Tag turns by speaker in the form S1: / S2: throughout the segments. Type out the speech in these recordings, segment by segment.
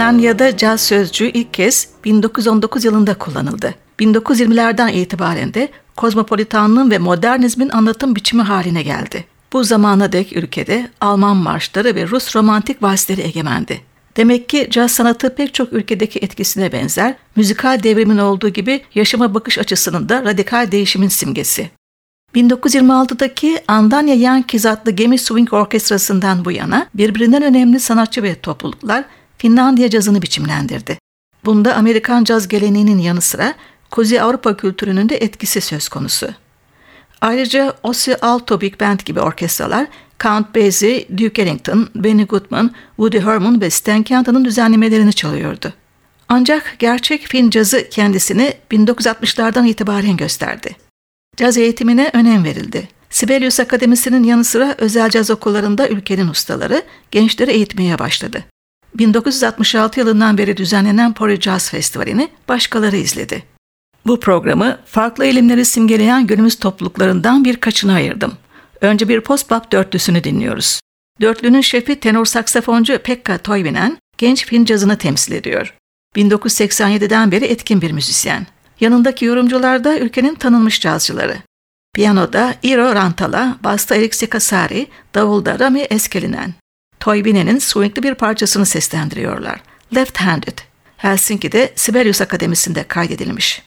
S1: Finlandiya'da caz sözcüğü ilk kez 1919 yılında kullanıldı. 1920'lerden itibaren de kozmopolitanlığın ve modernizmin anlatım biçimi haline geldi. Bu zamana dek ülkede Alman marşları ve Rus romantik valsleri egemendi. Demek ki caz sanatı pek çok ülkedeki etkisine benzer, müzikal devrimin olduğu gibi yaşama bakış açısının da radikal değişimin simgesi. 1926'daki Andanya Yankees adlı gemi swing orkestrasından bu yana birbirinden önemli sanatçı ve topluluklar Finlandiya cazını biçimlendirdi. Bunda Amerikan caz geleneğinin yanı sıra Kuzey Avrupa kültürünün de etkisi söz konusu. Ayrıca Ossie Alto Big Band gibi orkestralar Count Basie, Duke Ellington, Benny Goodman, Woody Herman ve Stan Kenton'ın düzenlemelerini çalıyordu. Ancak gerçek Fin cazı kendisini 1960'lardan itibaren gösterdi. Caz eğitimine önem verildi. Sibelius Akademisi'nin yanı sıra özel caz okullarında ülkenin ustaları gençleri eğitmeye başladı. 1966 yılından beri düzenlenen Pori Jazz Festivali'ni başkaları izledi. Bu programı farklı eğilimleri simgeleyen günümüz topluluklarından birkaçını ayırdım. Önce bir post-bop dörtlüsünü dinliyoruz. Dörtlünün şefi tenor saksafoncu Pekka Toivinen genç Fin cazını temsil ediyor. 1987'den beri etkin bir müzisyen. Yanındaki yorumcular da ülkenin tanınmış cazcıları. Piyanoda Iro Rantala, basta Erik Sekasari, davulda Rami Eskelinen. Toybinen'in swingli bir parçasını seslendiriyorlar. Left Handed. Helsinki'de Sibelius Akademisi'nde kaydedilmiş.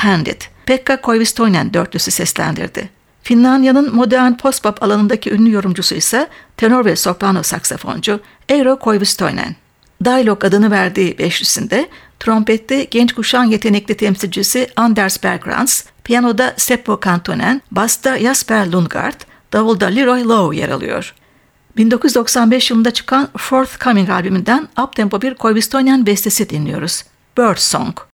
S1: Handed, Pekka Koivistoinen dörtlüsü seslendirdi. Finlandiya'nın modern post-pop alanındaki ünlü yorumcusu ise tenor ve soprano saksafoncu Eero Koivistoinen. Dialog adını verdiği beşlisinde trompette genç kuşağın yetenekli temsilcisi Anders Bergrans, piyanoda Seppo Kantonen, basta Jasper Lundgaard, davulda Leroy Lowe yer alıyor. 1995 yılında çıkan Forthcoming albümünden uptempo bir Koivistoinen bestesi dinliyoruz. Bird Song.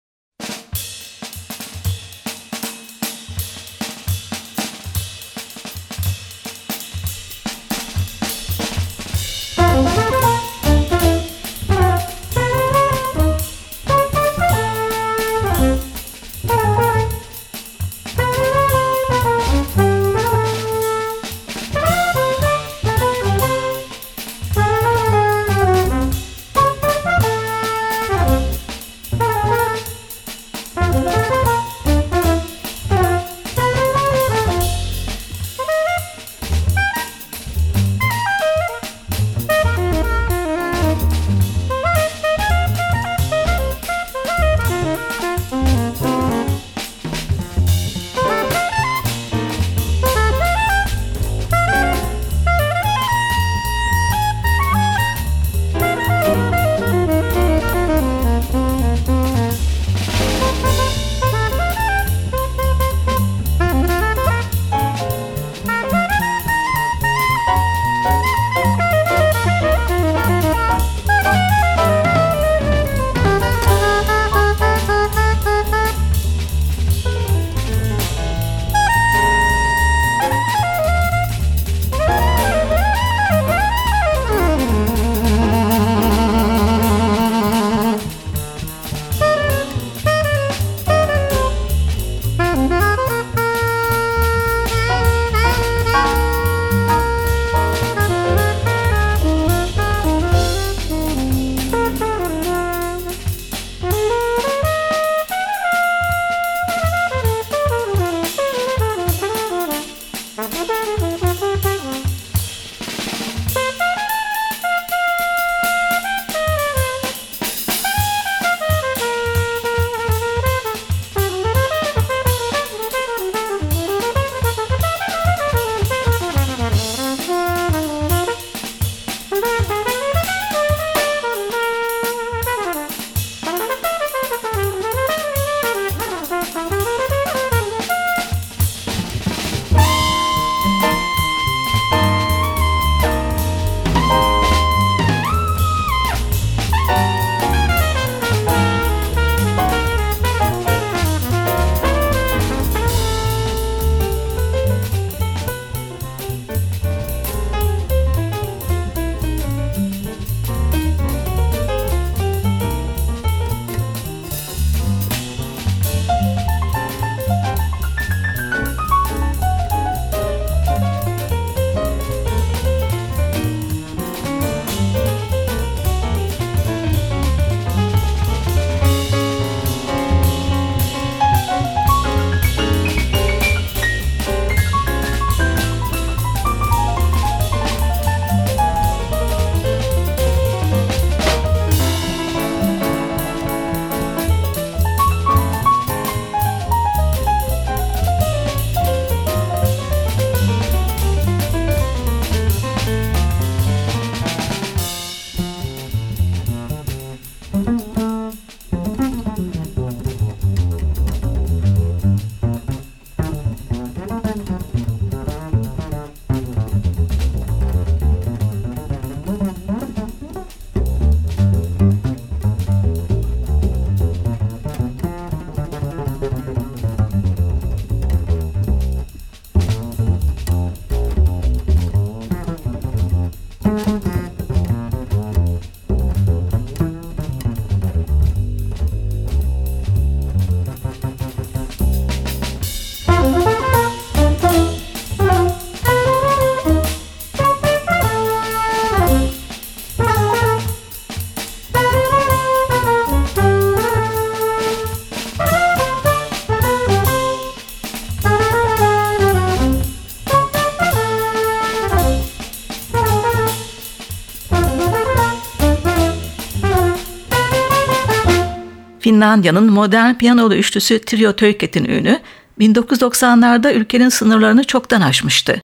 S1: Finlandiya'nın modern piyanolu üçlüsü Trio Töyket'in ünü 1990'larda ülkenin sınırlarını çoktan aşmıştı.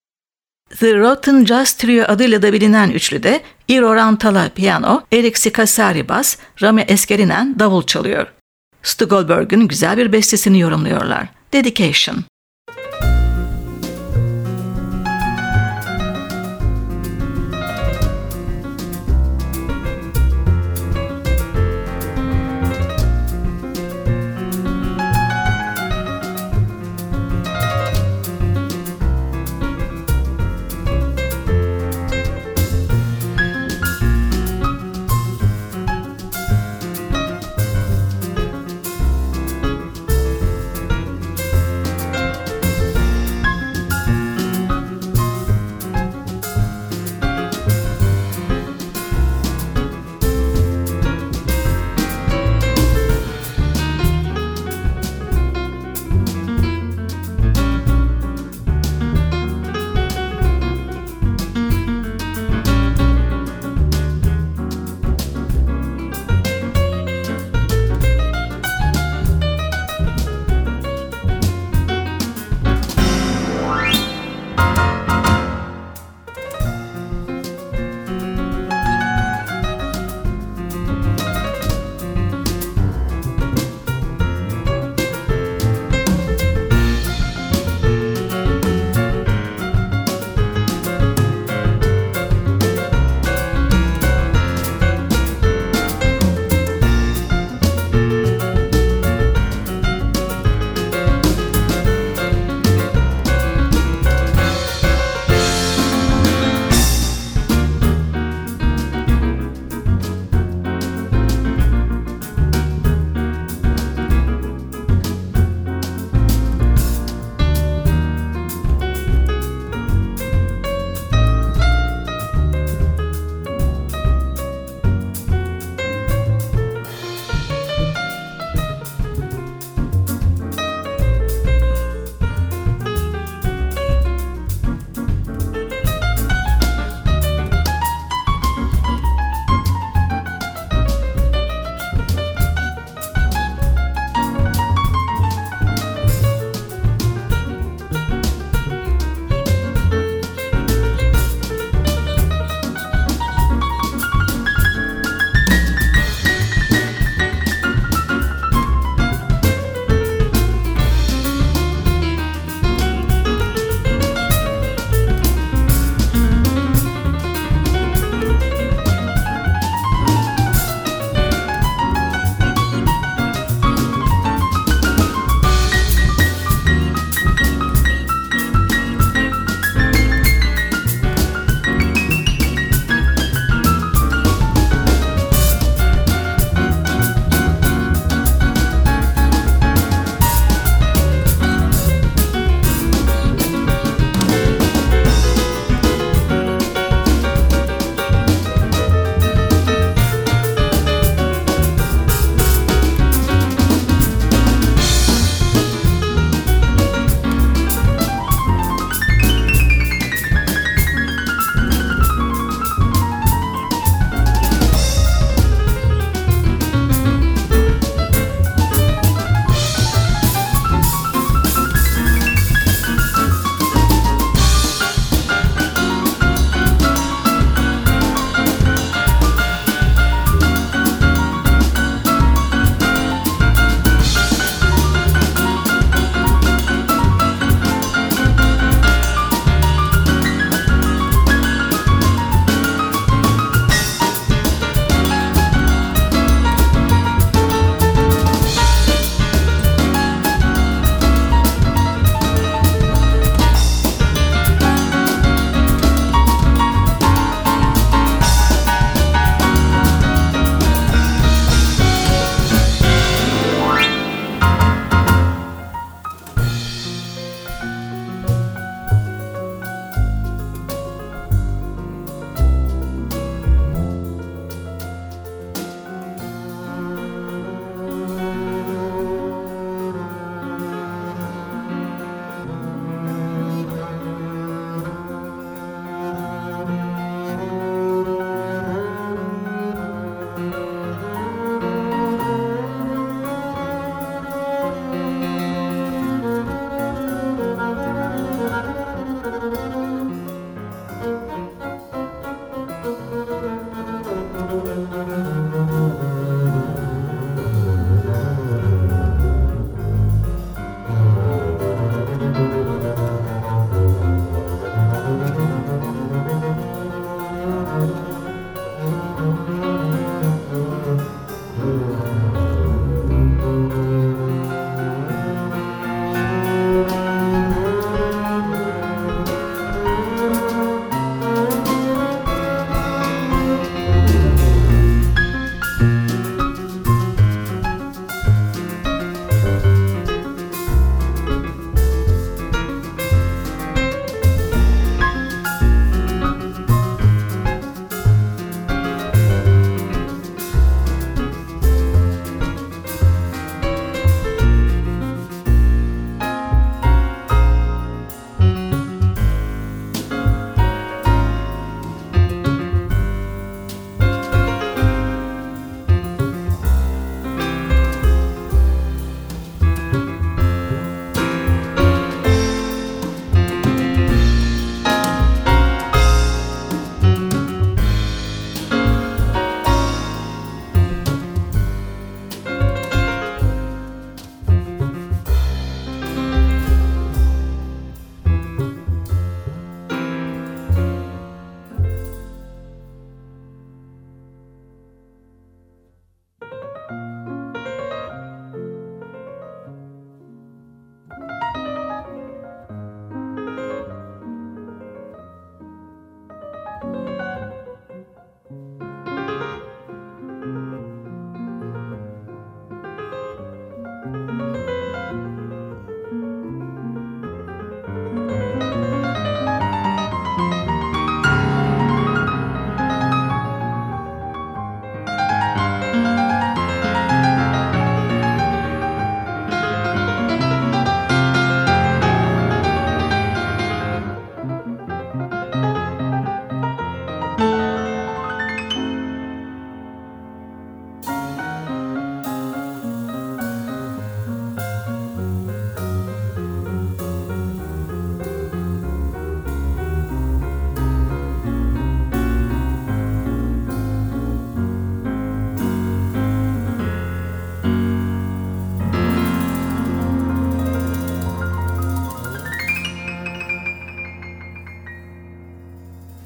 S1: The Rotten Jazz Trio adıyla da bilinen üçlüde Iro Rantala piyano, Erik Sikasari bas, Rami Eskerinen davul çalıyor. Stu Goldberg'in güzel bir bestesini yorumluyorlar. Dedication.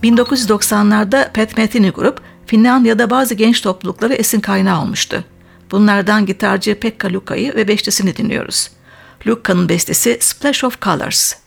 S1: 1990'larda Pat Metheny grup Finlandiya'da bazı genç toplulukları esin kaynağı olmuştu. Bunlardan gitarcı Pekka Luka'yı ve beşlisini dinliyoruz. Luka'nın bestesi Splash of Colors.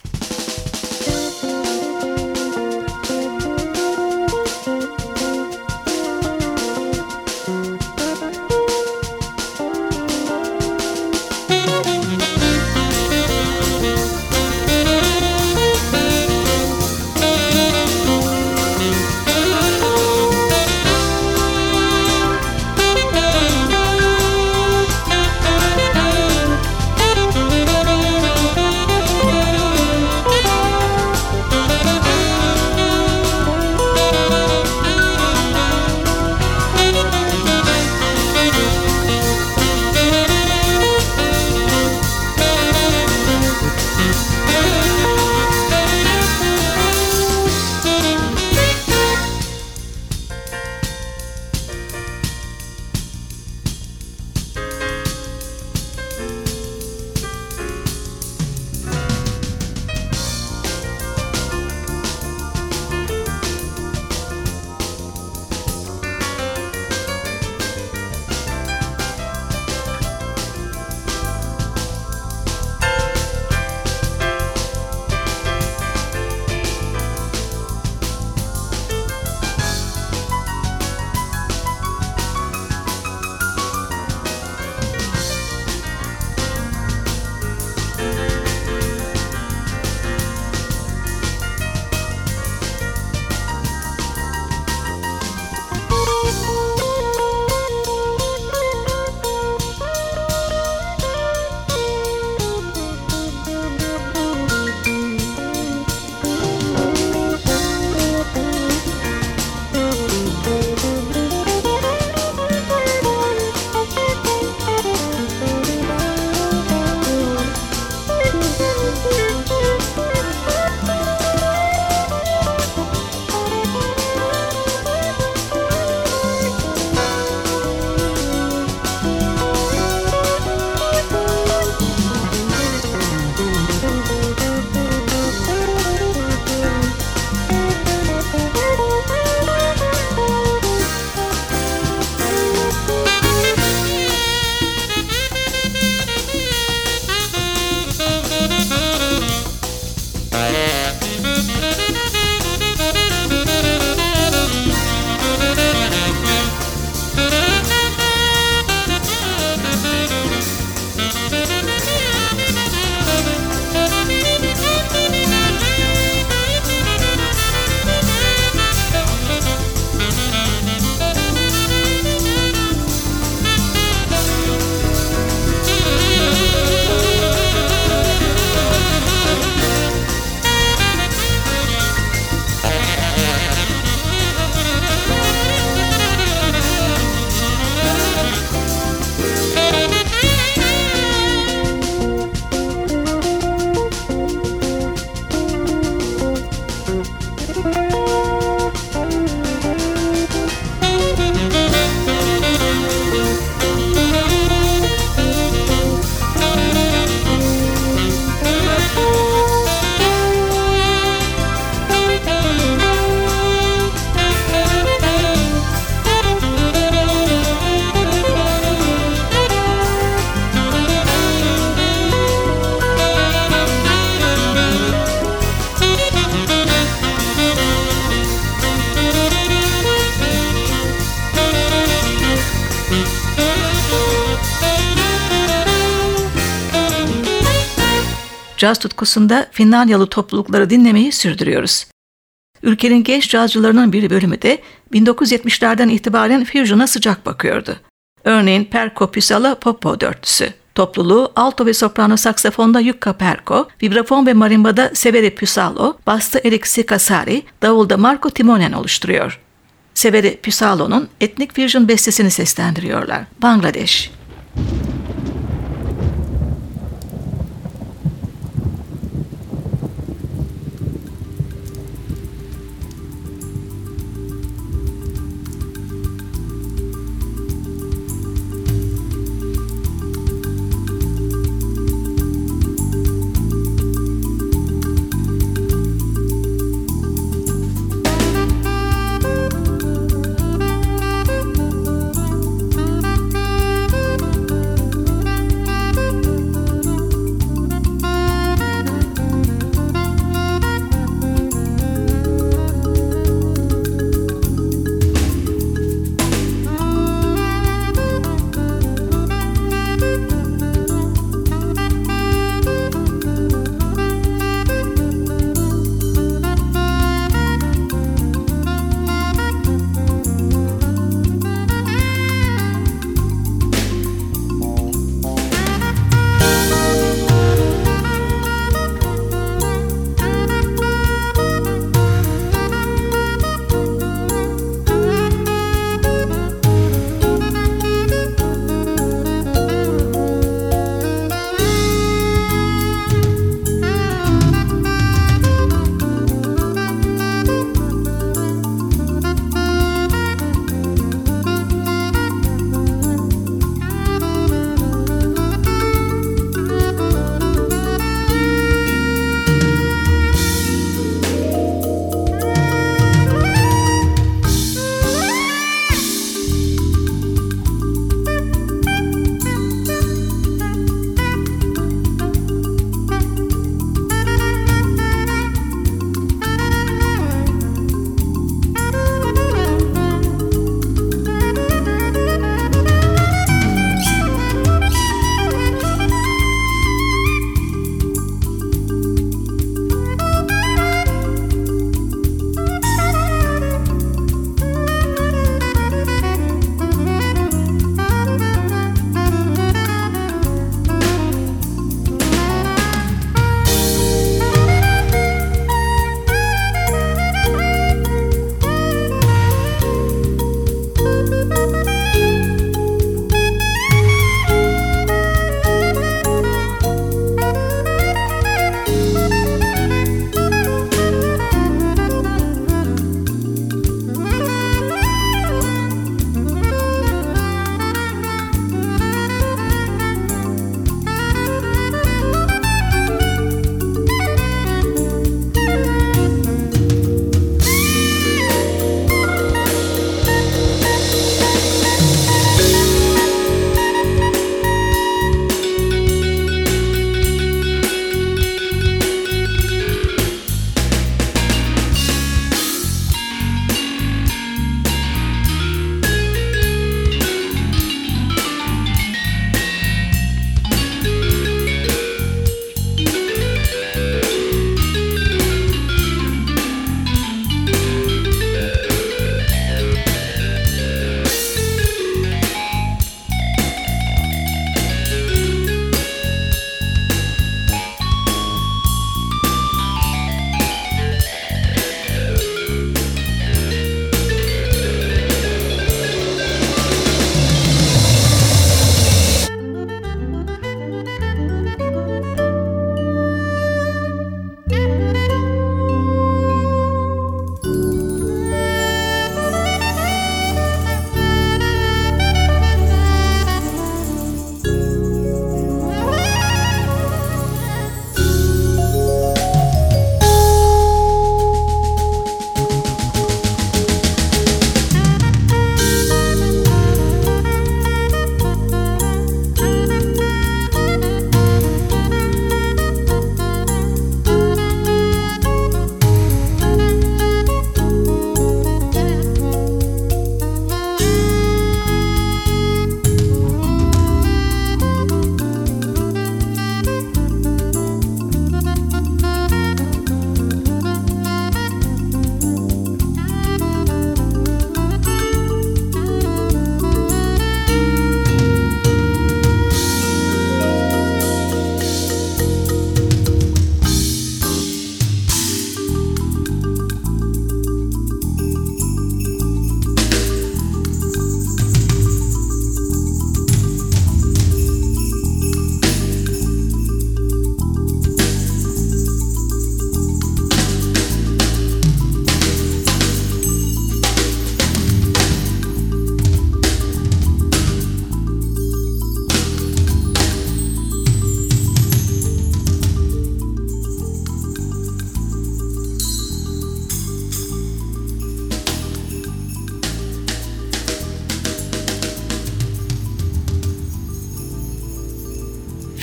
S1: Caz tutkusunda Finlandiyalı toplulukları dinlemeyi sürdürüyoruz. Ülkenin genç cazcılarının bir bölümü de 1970'lerden itibaren fusion'a sıcak bakıyordu. Örneğin Perko Pysala Popo dörtlüsü. Topluluğu alto ve soprano saksafonda Jukka Perko, vibrafon ve marimbada Severi Pysalo, bastı Erik Kasari, davulda Marco Timonen oluşturuyor. Severi Pysalo'nun etnik fusion bestesini seslendiriyorlar. Bangladeş.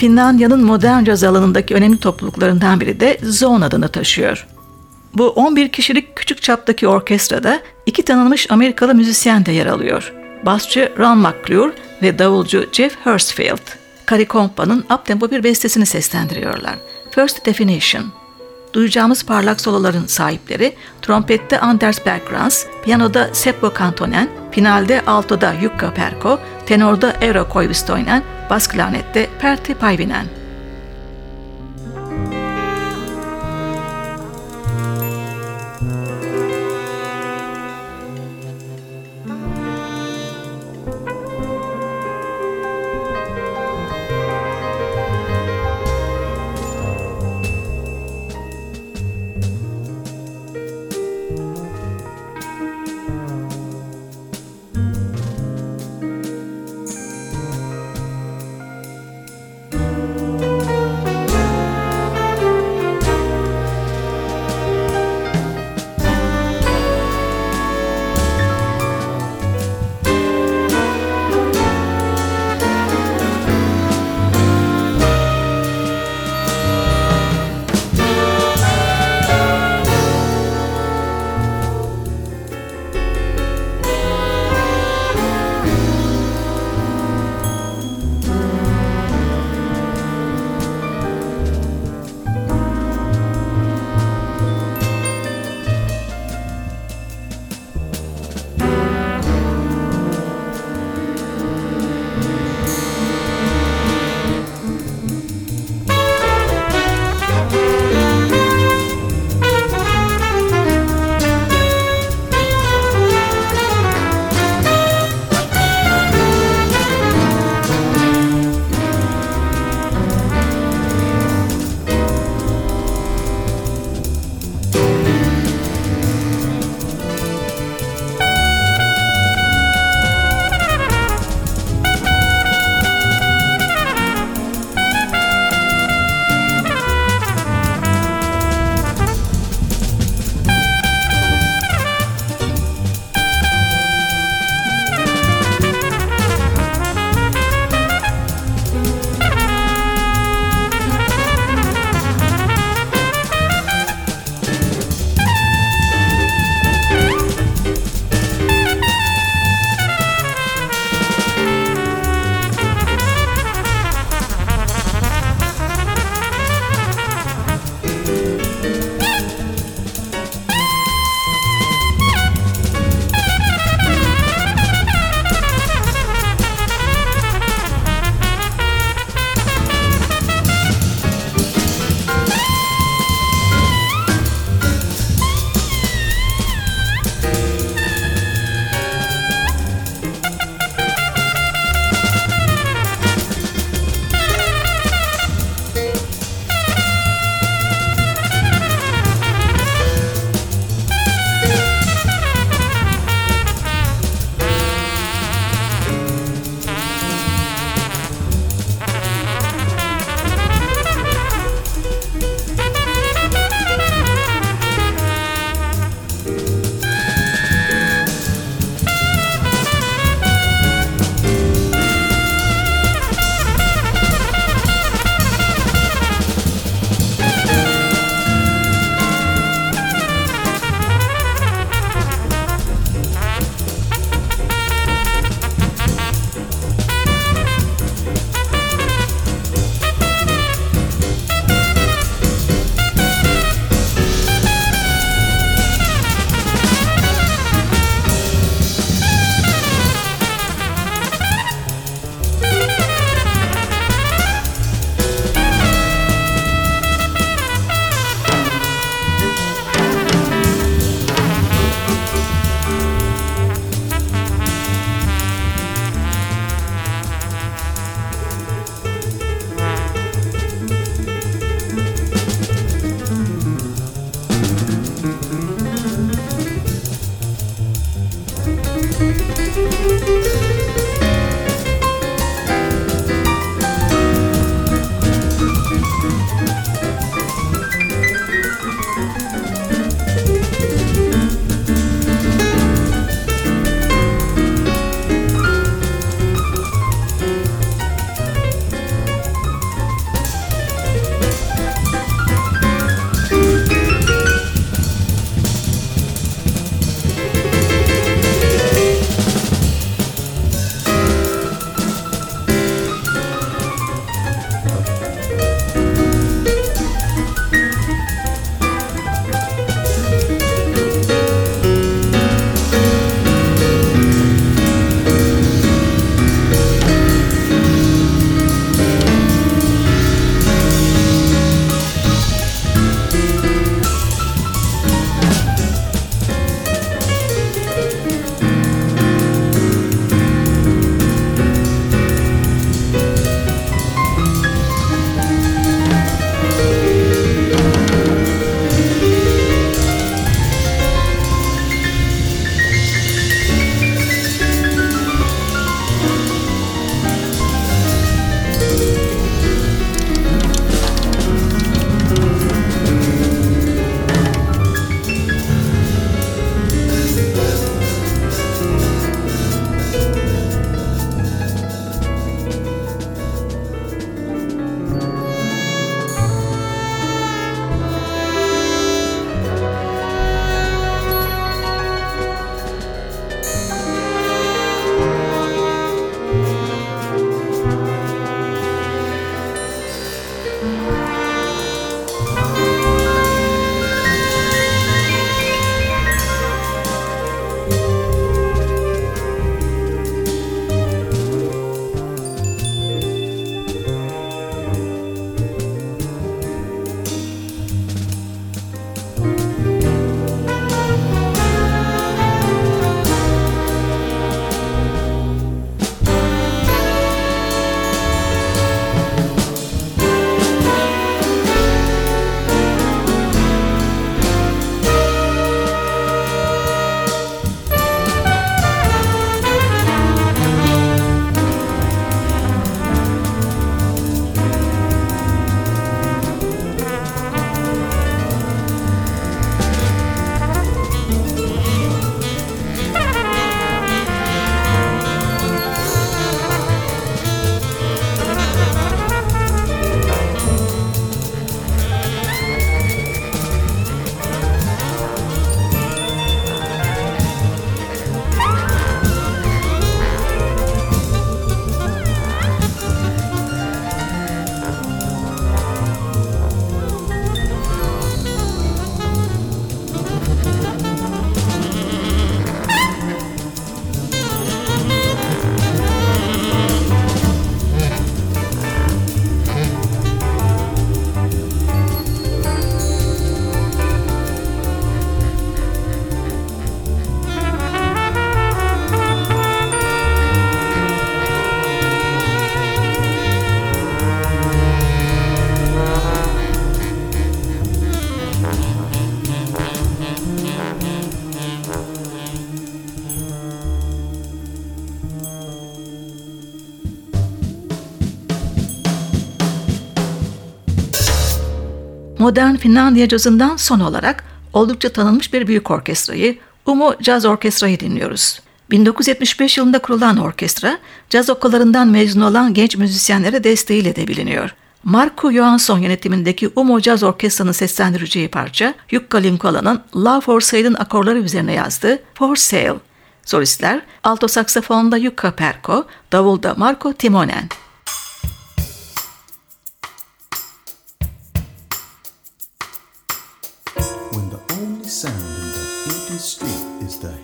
S1: Finlandiya'nın modern caz alanındaki önemli topluluklarından biri de Zone adını taşıyor. Bu 11 kişilik küçük çaptaki orkestrada iki tanınmış Amerikalı müzisyen de yer alıyor. Basçı Ron McClure ve davulcu Jeff Hurstfield. Kari Kompa'nın uptempo bir bestesini seslendiriyorlar. First Definition. Duyacağımız parlak soloların sahipleri trompette Anders Bergkrans, piyanoda Seppo Kantonen, finalde altoda Jukka Perko, tenorda Eero Koivistoinen, bas klarnette Pertti Paivinen. Modern Finlandiya cazından son olarak oldukça tanınmış bir büyük orkestrayı, Umo Jazz Orkestra'yı dinliyoruz. 1975 yılında kurulan orkestra, caz okullarından mezun olan genç müzisyenlere desteğiyle de biliniyor. Marco Johansson yönetimindeki Umo Jazz Orkestra'nın seslendireceği parça, Jukka Linkola'nın Love for Sale'ın akorları üzerine yazdığı For Sale. Solistler, alto saksafonda Jukka Perko, davulda Marco Timonen.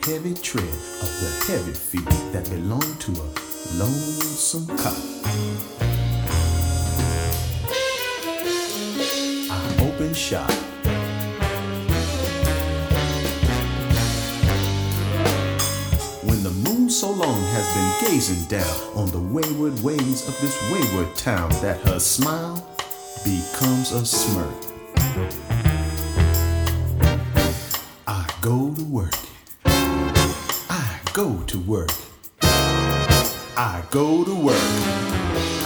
S2: Heavy tread of the heavy feet that belong to a lonesome cop. I open shop. When the moon so long has been gazing down on the wayward ways of this wayward town that her smile becomes a smirk. I go to work go to work. I go to work.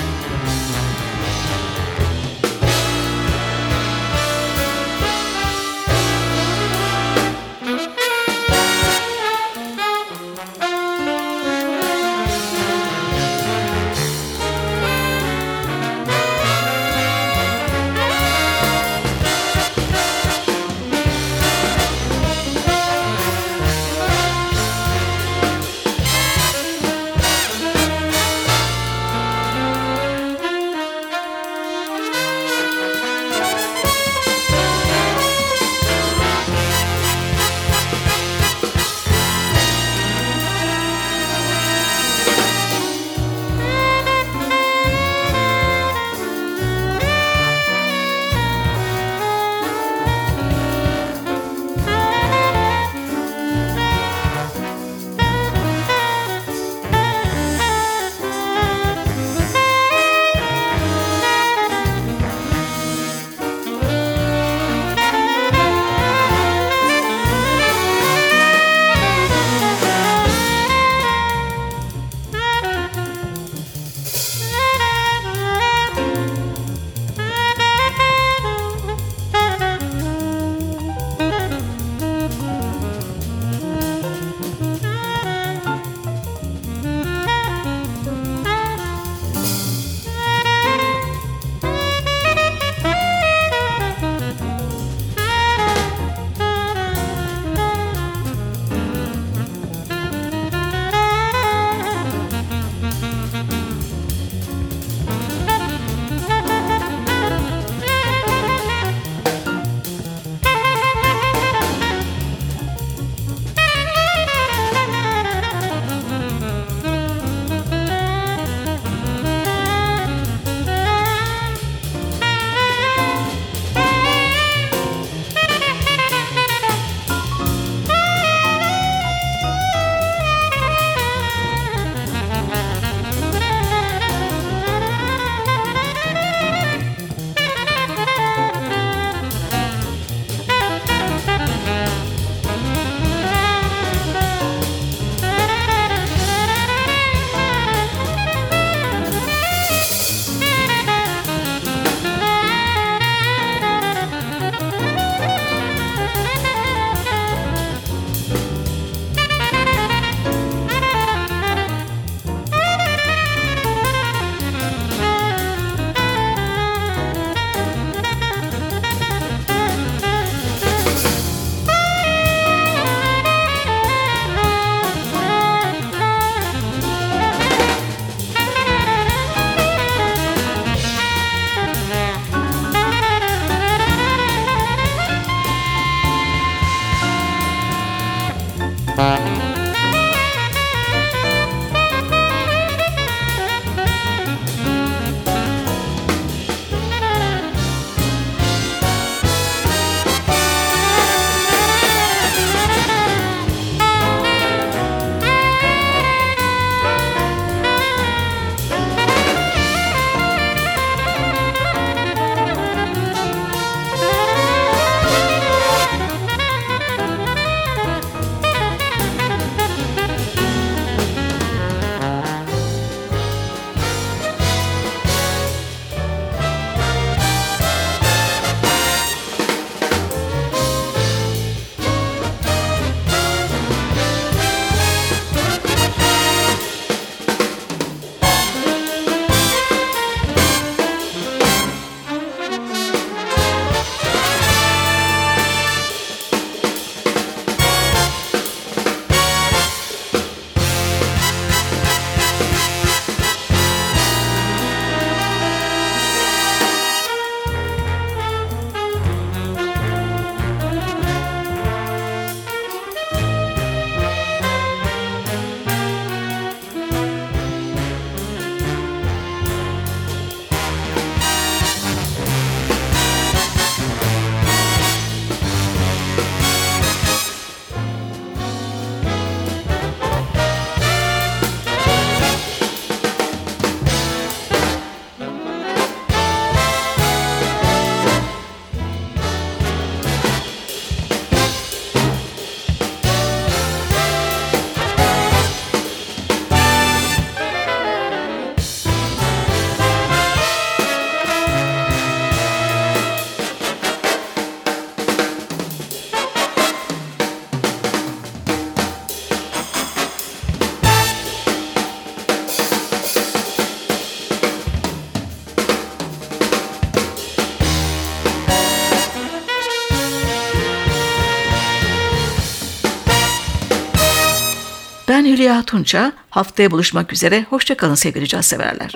S1: Hülya Tunça. Haftaya buluşmak üzere. Hoşçakalın sevgili caz severler.